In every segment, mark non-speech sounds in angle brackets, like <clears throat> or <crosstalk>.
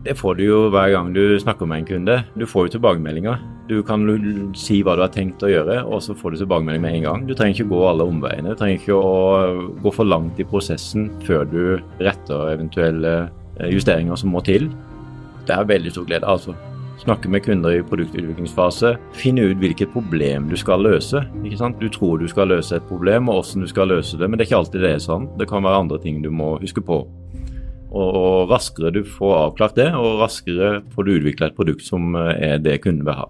Det får du jo hver gang du snakker med en kunde. Du får jo tilbakemeldinger. Du kan si hva du har tenkt å gjøre, og så får du tilbakemelding med en gang. Du trenger ikke gå alle omveiene. Du trenger ikke å gå for langt i prosessen før du retter eventuelle eh, justeringer som må til. Det er veldig stor glede. altså. Snakke med kunder i produktutviklingsfase. Finne ut hvilket problem du skal løse. ikke sant? Du tror du skal løse et problem, og hvordan du skal løse det, men det er ikke alltid det er sånn. Det kan være andre ting du må huske på. Og, raskere du får avklart det, og raskere får du utvikla et produkt som eh, er det kunden vil ha.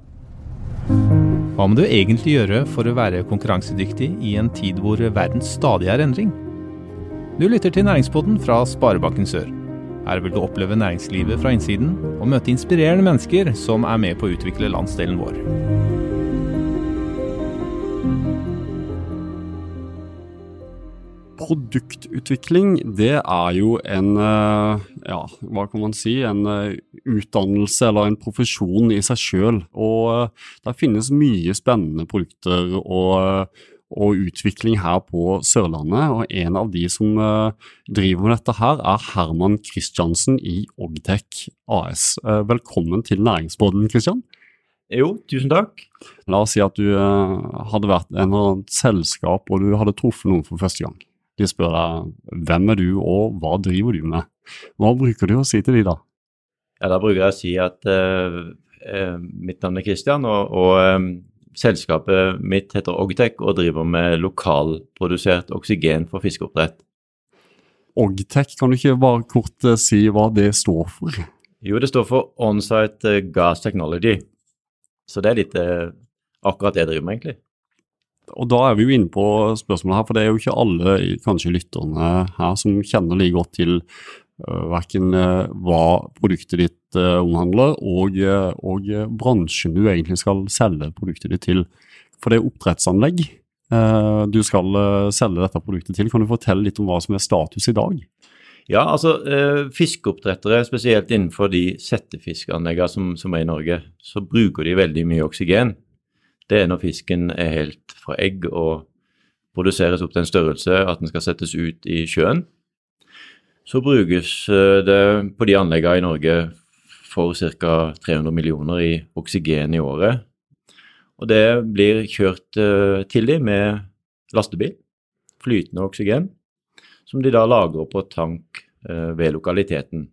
Hva må du egentlig gjøre for å være konkurransedyktig i en tid hvor verden stadig er endring? Du lytter til Næringspodden fra Sparebanken Sør. Her vil du oppleve næringslivet fra innsiden og møte inspirerende mennesker som er med på å utvikle landsdelen vår. Produktutvikling, det er jo en eh, ja, hva kan man si, en eh, utdannelse eller en profesjon i seg sjøl. Og der det finnes mye spennende produkter og, og, utvikling her på Sørlandet. Og en av de som driver med dette her, er Herman Kristiansen i Ogtech AS. Velkommen til Næringsbåten, Kristian. Jo, tusen takk. La oss si at du hadde vært en eller annet selskap og du hadde truffet noen for første gang. De spør deg hvem er du og hva driver du med. Hva bruker du å si til de da? Ja, Da bruker jeg å si at uh, uh, mitt navn er Kristian, og, og um, selskapet mitt heter Ogtech og driver med lokalprodusert oksygen for fiskeoppdrett. Ogtech, kan du ikke bare kort uh, si hva det står for? Jo, det står for Onsite Gas Technology. Så det er litt akkurat det jeg driver med, egentlig og da er vi jo inne på spørsmålet her, for det er jo ikke alle kanskje lytterne her som kjenner like godt til uh, verken uh, hva produktet ditt uh, omhandler og, og bransjen du egentlig skal selge produktet ditt til. For det er oppdrettsanlegg du skal selge dette produktet til. Kan du fortelle litt om hva som er status i dag? Ja, altså Fiskeoppdrettere, spesielt innenfor de settefiskanleggene som, som er i Norge, så bruker de veldig mye oksygen det er når fisken er helt fra egg og produseres opp til en størrelse at den skal settes ut i sjøen. Så brukes eh, det på de anleggene i Norge for ca. 300 millioner i oksygen i året. Og det blir kjørt eh, til dem med lastebil, flytende oksygen, som de da lagrer på tank eh, ved lokaliteten.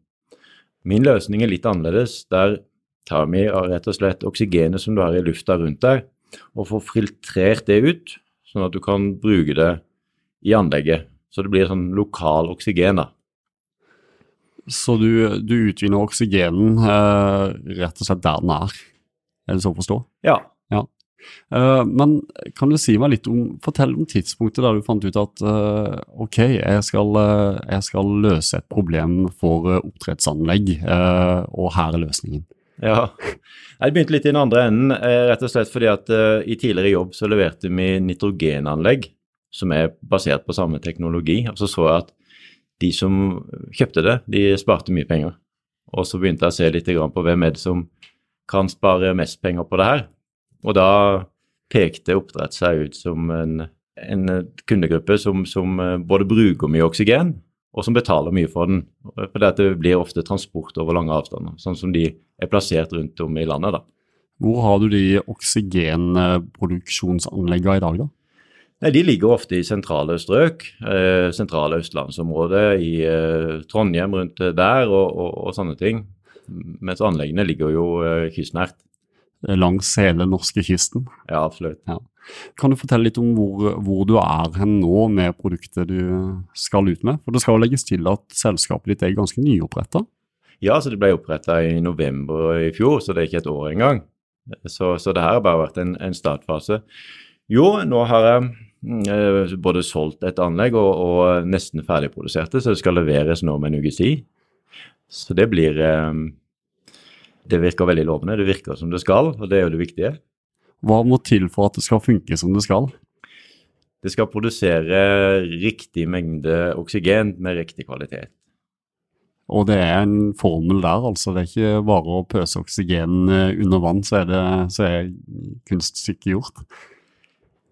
Min løsning er litt annerledes. Der tar vi rett og slett oksygenet som du har i lufta rundt deg, og få filtrert det ut, sånn at du kan bruke det i anlegget. Så det blir sånn lokal oksygen, da. Så du, du utvinner oksygenen eh, rett og slett der den er, er det så å forstå? Ja. ja. Eh, men kan du si meg litt om, fortell om tidspunktet da du fant ut at eh, ok, jeg skal, uh, jeg skal, løse et problem for oppdrettsanlegg, og her er løsningen. Ja, jeg begynte litt i den andre enden, eh, rett og slett fordi at uh, i tidligere jobb så leverte vi nitrogenanlegg som er basert på samme teknologi. Og så så jeg at de som kjøpte det, de sparte mye penger. Og så begynte jeg å se litt på hvem er det som kan spare mest penger på det her. Og da pekte oppdrett seg ut som en, en kundegruppe som, som eh, både bruker mye oksygen, og som betaler mye for den. For det blir ofte transport over lange avstander, sånn som de er plassert rundt om i landet. da. Hvor har du de oksygenproduksjonsanleggene i dag, da? Nei, De ligger ofte i sentrale strøk. Eh, sentrale østlandsområdet, i eh, Trondheim rundt der og, og, og, sånne ting. Mens anleggene ligger jo eh, kystnært. Langs hele norskekysten? Ja, absolutt. Ja. Kan du fortelle litt om hvor, hvor, du er hen nå med produktet du skal ut med? For Det skal jo legges til at selskapet ditt er ganske nyoppretta? Ja, så det ble oppretta i november i fjor, så det er ikke et år engang. Så, så det her har bare vært en, en startfase. Jo, nå har jeg eh, både solgt et anlegg og, og nesten ferdigproduserte, så det skal leveres nå med en ukes tid. Så det blir eh, Det virker veldig lovende. Det virker som det skal, og det er jo det viktige. Hva må til for at det skal funke som det skal? Det skal produsere riktig mengde oksygen med riktig kvalitet. Og det er en formel der, altså. Det er ikke bare å pøse oksygen eh, under vann, så er, det, så er kunststykket gjort.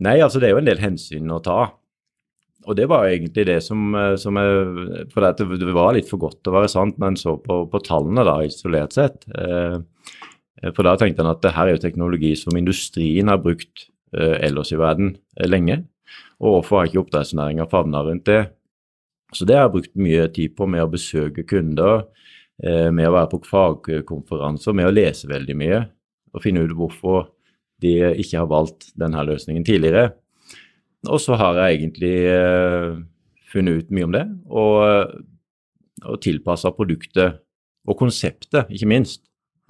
Nei, altså det er jo en del hensyn å ta. og det var egentlig det som, som jeg, For det var litt for godt til å være sant men så på, på, tallene da, isolert sett. For da tenkte han at det her er jo teknologi som industrien har brukt ellers i verden lenge. Og hvorfor har ikke oppdrettsnæringa favna rundt det? Så det har jeg brukt mye tid på med å besøke kunder, med å være på fagkonferanser, med å lese veldig mye og finne ut hvorfor de ikke har valgt denne løsningen tidligere. Og så har jeg egentlig eh, funnet ut mye om det, og, og tilpassa produktet og konseptet, ikke minst,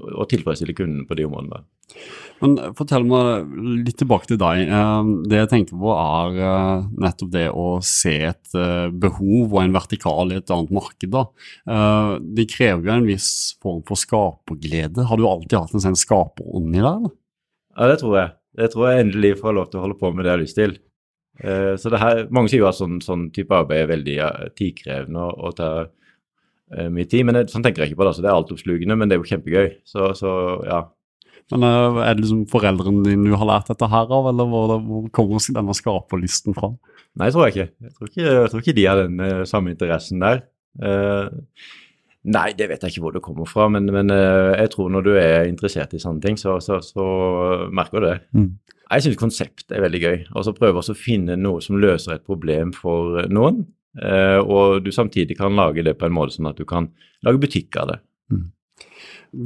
og tilfredsstille kundene på de områdene. Men Fortell meg litt tilbake til deg. Eh, det jeg tenker på er eh, nettopp det å se et eh, behov og en vertikal i et annet marked. da. Det krever jo en viss form for skaperglede. Har du alltid hatt en sånn skaperånd i deg? eller? Ja, det tror jeg. Jeg tror jeg endelig får lov til å holde på med det jeg har lyst til. Så det her, Mange sier jo at sånn, sånn type arbeid er veldig tidkrevende og, og tar mye tid. men det, Sånn tenker jeg ikke på det. så Det er altoppslukende, men det er jo kjempegøy. Så, så ja. Men uh, Er det liksom foreldrene dine du har lært dette her av, eller hvor, hvor kommer denne skaperlysten fra? Nei, tror jeg ikke. Jeg tror ikke, jeg tror ikke de har den samme interessen der. Nei, det vet jeg ikke hvor det kommer fra, men, men uh, jeg tror når du er interessert i sånne ting, så, så, så merker du det. Mm. Jeg syns konsept er veldig gøy. Og så prøve å finne noe som løser et problem for noen. Uh, og du samtidig kan lage det på en måte sånn at du kan lage butikk av det. Mm.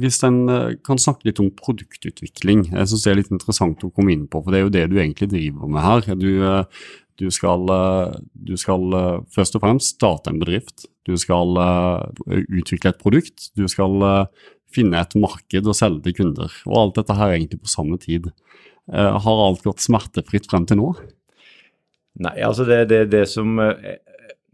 Hvis en uh, kan snakke litt om produktutvikling, jeg synes det er litt interessant å komme inn på, for det er jo det du egentlig driver med her. Du, du skal, du skal først og fremst starte en bedrift du skal utvikle et produkt, du skal finne et marked og selge til kunder. Og alt dette her egentlig på samme tid. Har alt gått smertefritt frem til nå? Nei, altså det, det, det som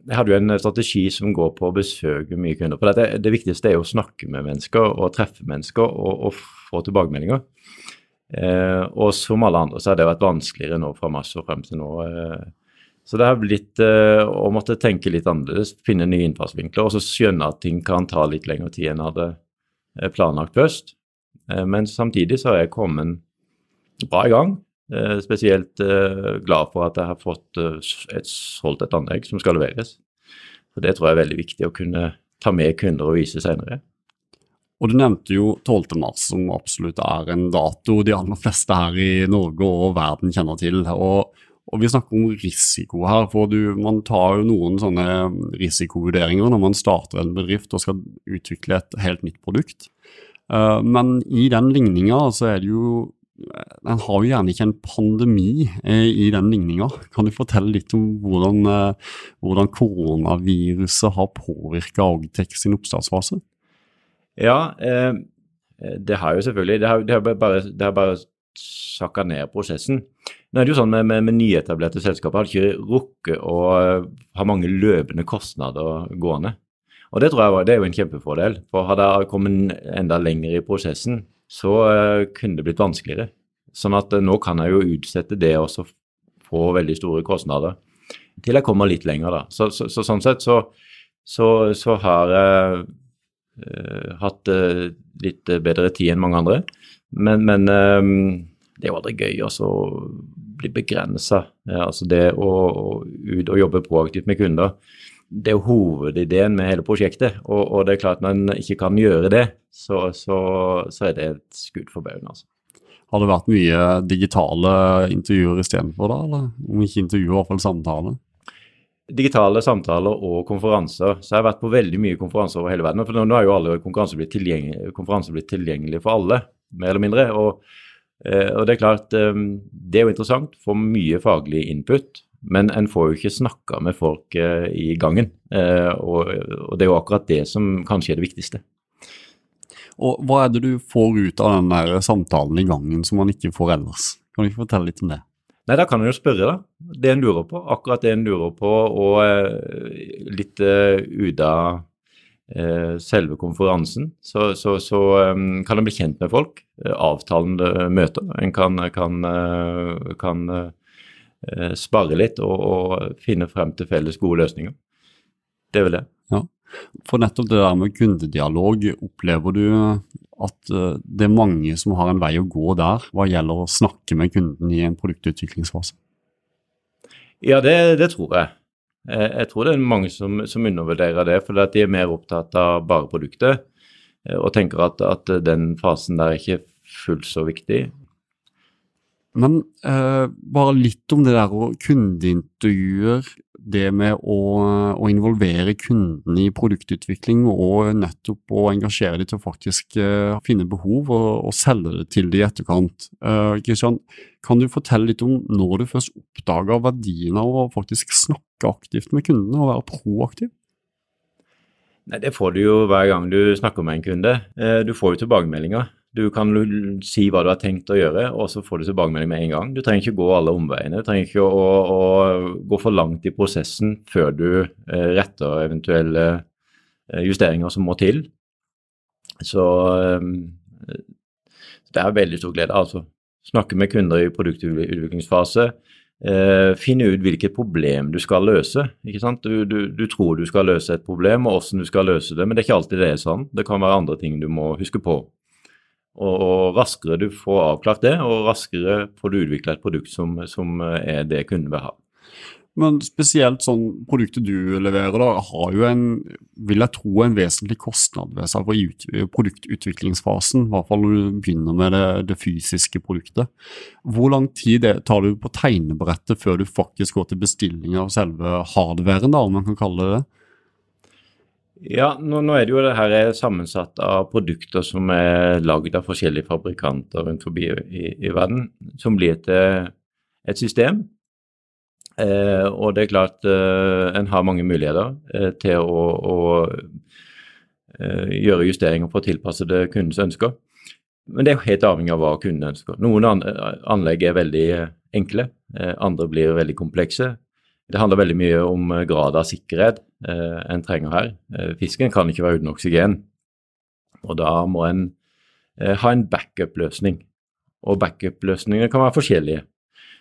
Jeg hadde jo en strategi som går på å besøke mye kunder. For det, det viktigste er jo å snakke med mennesker og treffe mennesker og, og få tilbakemeldinger. Eh, og som alle andre så har det vært vanskeligere nå fra mars og frem til nå. Eh, så det har blitt eh, å måtte tenke litt annerledes, finne nye innfallsvinkler og så skjønne at ting kan ta litt lengre tid enn jeg hadde eh, planlagt først. Uh, men samtidig så har jeg kommet bra i gang. Uh, spesielt glad for at jeg har fått et, solgt et anlegg som skal leveres. Så Det tror jeg er veldig viktig å kunne ta med kunder og vise senere. Og Du nevnte jo 12. mars, som absolutt er en dato de aller fleste her i Norge og verden kjenner til. og og vi snakker om risiko her, for du, man tar jo noen sånne risikovurderinger når man starter en bedrift og skal utvikle et helt nytt produkt. Men i den ligninga så er det jo Den har jo gjerne ikke en pandemi eh, i den ligninga. Kan du fortelle litt om hvordan, eh, hvordan koronaviruset har påvirka Agtech sin oppstartsfase? Ja, det har jo selvfølgelig Det har, det har bare, det bare sakka ned prosessen. Nå er det jo sånn med, med, med nyetablerte selskaper har ikke rukket å eh, ha mange løpende kostnader gående. Og det tror jeg var, det er jo en kjempefordel. For hadde jeg kommet enda lenger i prosessen, så uh, kunne det blitt vanskeligere. Sånn at uh, nå kan jeg jo utsette det og få veldig store kostnader til jeg kommer litt lenger, da. Så, så, så sånn sett så, så har jeg uh, hatt litt bedre tid enn mange andre. Men, men det er jo aldri gøy å bli begrensa. Altså det å, ut og jobbe proaktivt med kunder, det er jo hovedideen med hele prosjektet. Og, og det er klart når en ikke kan gjøre det, så, så, så er det et skudd for baugen. Altså. Har det vært mye digitale intervjuer istedenfor, da? Eller om ikke intervjuer, i hvert fall samtaler? digitale samtaler og konferanser. Så jeg har vært på veldig mye konferanser over hele verden. For nå har jo alle konferanser blitt, tilgjengelig, konferanser blitt tilgjengelige for alle, mer eller mindre. Og Eh, og Det er klart, eh, det er jo interessant, får mye faglig input, men en får jo ikke snakka med folk eh, i gangen. Og, og det er jo akkurat det som kanskje er det viktigste. Og Hva er det du får ut av den der samtalen i gangen som man ikke får ellers? Kan du ikke fortelle litt om det? Nei, Da kan en jo spørre, da. Det en lurer på. Akkurat det en lurer på, og litt uh, ut av Eh, selve konferansen, så, så, så kan en bli kjent med folk. Eh, avtalende møter. En kan, kan, kan spare litt og, og, finne frem til felles gode løsninger. Det er vel det. Ja. For nettopp det der med kundedialog, opplever du at det er mange som har en vei å gå der hva gjelder å snakke med kunden i en produktutviklingsfase? Ja, det, det tror jeg. Jeg, tror det er mange som, som undervurderer det, fordi at de er mer opptatt av bare produktet eh, og tenker at, at den fasen der er ikke fullt så viktig. Men eh, bare litt om det der å kundeintervjuer, det med å, å, involvere kundene i produktutvikling og nettopp å engasjere dem til å faktisk eh, finne behov og, og, selge det til dem i etterkant. Eh, Christian, kan du fortelle litt om når du først oppdaga verdien av å faktisk snakke aktivt med kundene og være proaktiv? Nei, Det får du jo hver gang du snakker med en kunde. Eh, du får jo tilbakemeldinger. Du kan si hva du har tenkt å gjøre, og så får du tilbakemelding med en gang. Du trenger ikke gå alle omveiene. Du trenger ikke å, å gå for langt i prosessen før du eh, retter eventuelle eh, justeringer som må til. Så eh, det er veldig stor glede. Altså snakke med kunder i produktutviklingsfase. Eh, finne ut hvilket problem du skal løse. Du, du, du, tror du skal løse et problem, og hvordan du skal løse det, men det er ikke alltid det er sånn. Det kan være andre ting du må huske på. Og, og, raskere du får avklart det, og raskere får du utvikla et produkt som, som, er det kunden vil ha. Men spesielt sånn produktet du leverer, da, har jo en, vil jeg tro, en vesentlig kostnad ved seg ut, produktutviklingsfasen. I hvert fall når du begynner med det, det fysiske produktet. Hvor lang tid tar du på tegnebrettet før du faktisk går til bestilling av selve hardwaren, da, om man kan kalle det det? Ja, nå, nå, er det jo det her sammensatt av produkter som er lagd av forskjellige fabrikanter rundt forbi i, i verden, som blir til et system. Eh, og det er klart eh, en har mange muligheter eh, til å, å eh, gjøre justeringer for å tilpasse det kundens ønsker. Men det er jo helt avhengig av hva kunden ønsker. Noen anlegg er veldig enkle, eh, andre blir veldig komplekse. Det handler veldig mye om eh, grad av sikkerhet eh, en trenger her. Eh, fisken kan ikke være uten oksygen, og da må en eh, ha en backup-løsning. Og backup-løsninger kan være forskjellige.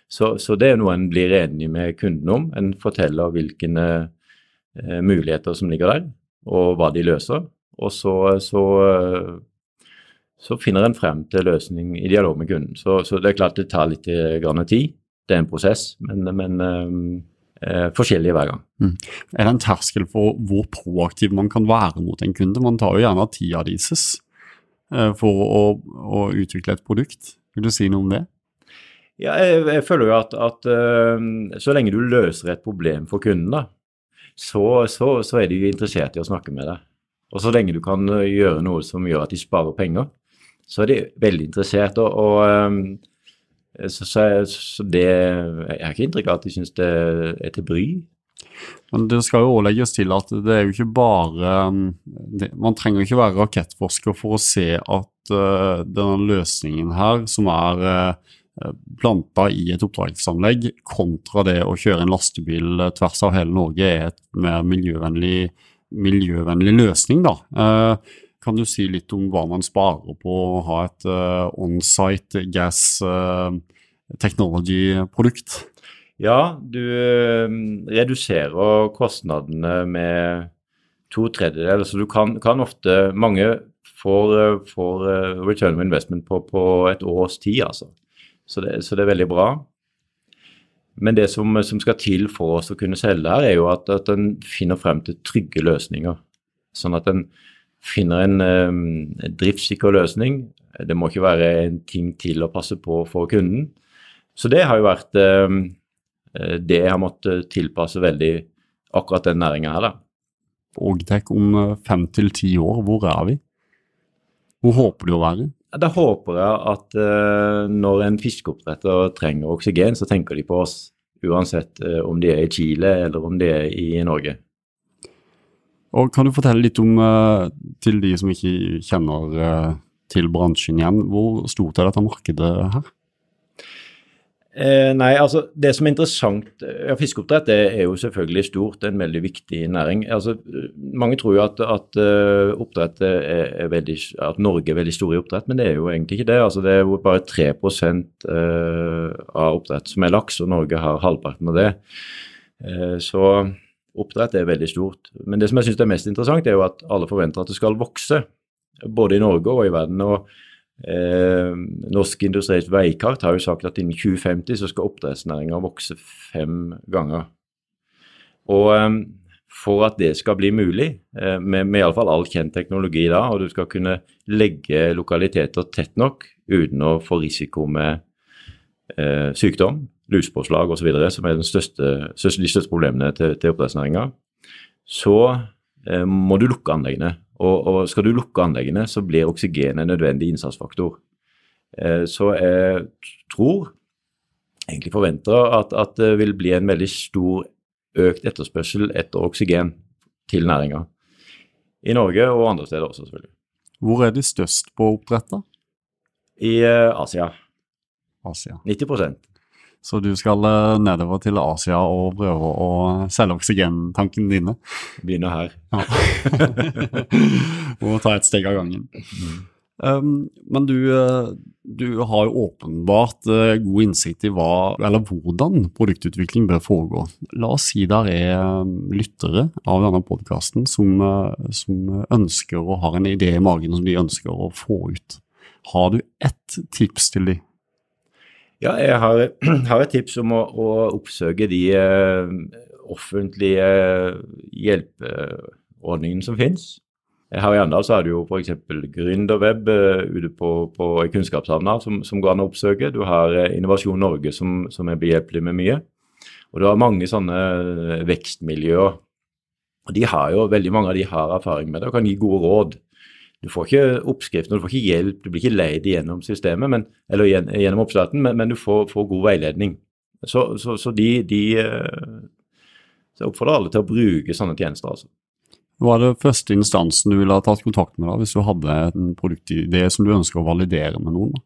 Så, så, det er noe en blir enig med kunden om. En forteller hvilke eh, muligheter som ligger der, og hva de løser. Og så, så, så finner en frem til løsning i dialog med kunden. Så, det er klart det tar litt tid. Det er en prosess, men, men eh, forskjellige hver gang. Mm. Er det en terskel for hvor proaktiv man kan være mot en kunde? Man tar jo gjerne tida deres eh, for å, å, utvikle et produkt. Vil du si noe om det? Ja, jeg, jeg føler jo at, at uh, så lenge du løser et problem for kunden, da, så, så, så, er de interessert i å snakke med deg. Og så lenge du kan eh, gjøre noe som gjør at de sparer penger, så er de veldig interessert. og, og um, så, så, så, det Jeg har ikke inntrykk av at de syns det er til bry. Men det skal jo også legges til at det er jo ikke bare um, det, Man trenger ikke være rakettforsker for å se at uh, denne løsningen her, som er uh, planta i et oppdragsanlegg, kontra det å kjøre en lastebil tvers av hele Norge, er et mer miljøvennlig, miljøvennlig løsning. da. Uh, kan du si litt om hva man sparer på å ha et uh, on-site gas uh, technology-produkt? Ja, du uh, reduserer kostnadene med to tredjedeler. Så du kan, kan ofte Mange får, får return of investment på, på, et års tid, altså. Så det, så det, er veldig bra. Men det som, som, skal til for oss å kunne selge her, er jo at, at en finner frem til trygge løsninger. Sånn at en finner en eh, driftssikker løsning. Det må ikke være en ting til å passe på for kunden. Så det har jo vært eh, det jeg har måttet tilpasse veldig akkurat den næringa her, da. Ogtech om eh, fem til ti år, hvor er vi? Hvor håper du å være? Da håper jeg at eh, når en fiskeoppdretter trenger oksygen, så tenker de på oss. Uansett uh, om de er i Chile eller om de er i Norge. Og Kan du fortelle litt om, uh, til de som ikke kjenner uh, til bransjen igjen, hvor stort er dette markedet her? Eh, nei, altså Det som er interessant ja, Fiskeoppdrett er, er, jo selvfølgelig stort, en veldig viktig næring. Altså, mange tror jo at, at oppdrett er, er veldig, at Norge er veldig stor i oppdrett, men det er jo egentlig ikke det. Altså, det er jo bare 3 uh, av oppdrett som er laks, og Norge har halvparten av det. Eh, så Oppdrett er veldig stort. Men det som jeg syns er mest interessant, er jo at alle forventer at det skal vokse. Både i Norge og i verden. og eh, Norsk Industris veikart har jo sagt at innen 2050 så skal oppdrettsnæringa vokse fem ganger. Og eh, for at det skal bli mulig, eh, med, med iallfall all kjent teknologi da, og du skal kunne legge lokaliteter tett nok uten å få risiko med eh, sykdom, lusepåslag osv., som er største, de største problemene til, til oppdrettsnæringa, så eh, må du lukke anleggene. Og, og, skal du lukke anleggene, så blir oksygen en nødvendig innsatsfaktor. Så jeg tror egentlig forventer at, at, det vil bli en veldig stor økt etterspørsel etter oksygen til næringa. I Norge og andre steder også, selvfølgelig. Hvor er de størst på oppdrett, da? I eh, Asia. Asia. 90 Så du skal uh, nedover til Asia og prøve å selge oksygentankene dine? Begynne her. Ja. <laughs> Må ta et steg av gangen. Mm. Um, men du, eh, du, har jo åpenbart uh, god innsikt i hva, eller hvordan produktutvikling bør foregå. La oss si der er lyttere av denne podkasten som, som, ønsker og har en idé i magen som de ønsker å få ut. Har du ett tips til dem? Ja, jeg har, <clears throat> har, et tips om å, å oppsøke de uh, offentlige hjelpeordningene som finnes. Her i Arendal har du jo f.eks. Gründerweb uh, ute på, på Kunnskapshavna som, som, går an å oppsøke. Du har Innovasjon Norge som, som er behjelpelig med mye. Og du har mange sånne vekstmiljøer. Og de har jo, Veldig mange av de har erfaring med det og kan gi gode råd. Du får ikke oppskriften, du får ikke hjelp, du blir ikke leid gjennom systemet, men, eller gjennom oppstarten, men, men du får, får, god veiledning. Så, så, så de, de så jeg oppfordrer alle til å bruke sånne tjenester. altså. Hva er det første instansen du ville ha tatt kontakt med da, hvis du hadde en produktidé som du ønsker å validere med noen? da?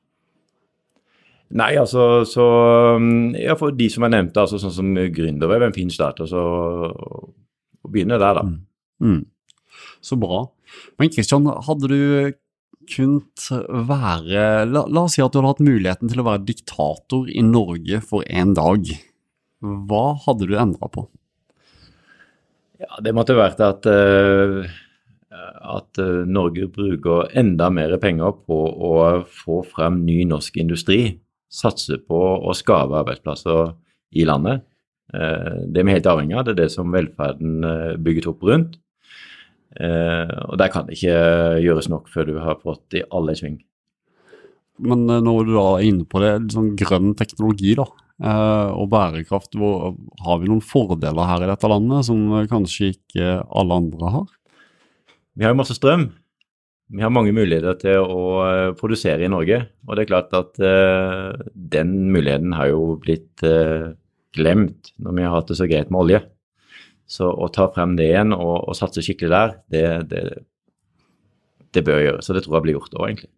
Nei, altså så um, ja, For de som jeg nevnte, altså sånn som gründerweb, en fin start. Altså, å begynne der, da. Mm. Mm. Så bra. Men Kristian, hadde du kunnet være la, la, oss si at du hadde hatt muligheten til å være diktator i Norge for en dag. Hva hadde du endra på? Ja, Det måtte vært at, uh, at uh, Norge bruker enda mer penger på å få frem ny norsk industri. Satse på å skape arbeidsplasser i landet. Uh, det er vi helt avhengig av. Det er det som velferden bygget opp rundt. Og der kan det ikke gjøres nok før du har fått i alle sving. Men når du da er inne på det, sånn grønn teknologi, da. Eh, og bærekraft, hvor, har vi noen fordeler her i dette landet som kanskje ikke alle andre har? Vi har jo masse strøm. Vi har mange muligheter til å produsere i Norge. Og det er klart at den muligheten har jo blitt glemt når vi har hatt det så greit med olje. Så å ta frem det igjen og, og satse skikkelig der, det, det, det bør gjøres. Og det tror jeg blir gjort òg, egentlig.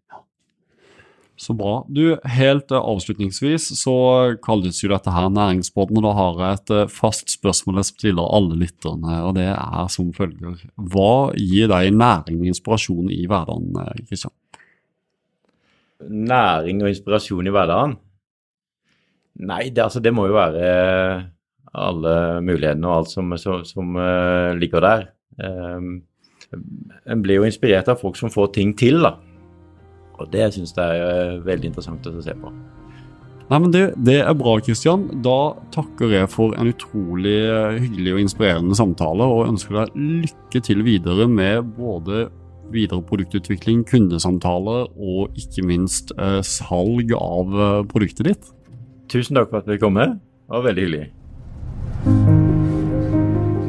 Så bra. Du, Helt uh, avslutningsvis så kalles jo dette her Næringsbåten, og da har jeg et uh, fast spørsmål jeg stiller alle lytterne, og det er som følger. Hva gir deg næring og inspirasjon i hverdagen, Kristian? Eh, næring og inspirasjon i hverdagen? Nei, det, altså, det må jo være alle mulighetene og alt som, som, som uh, ligger der. Um, en blir jo inspirert av folk som får ting til, da. Og det syns jeg er veldig interessant å se på. Nei, men det, det, er bra, Kristian. Da takker jeg for en utrolig hyggelig og inspirerende samtale, og ønsker deg lykke til videre med både videre produktutvikling, kundesamtaler og ikke minst eh, salg av eh, produktet ditt. Tusen takk for at du kom. Det var veldig hyggelig.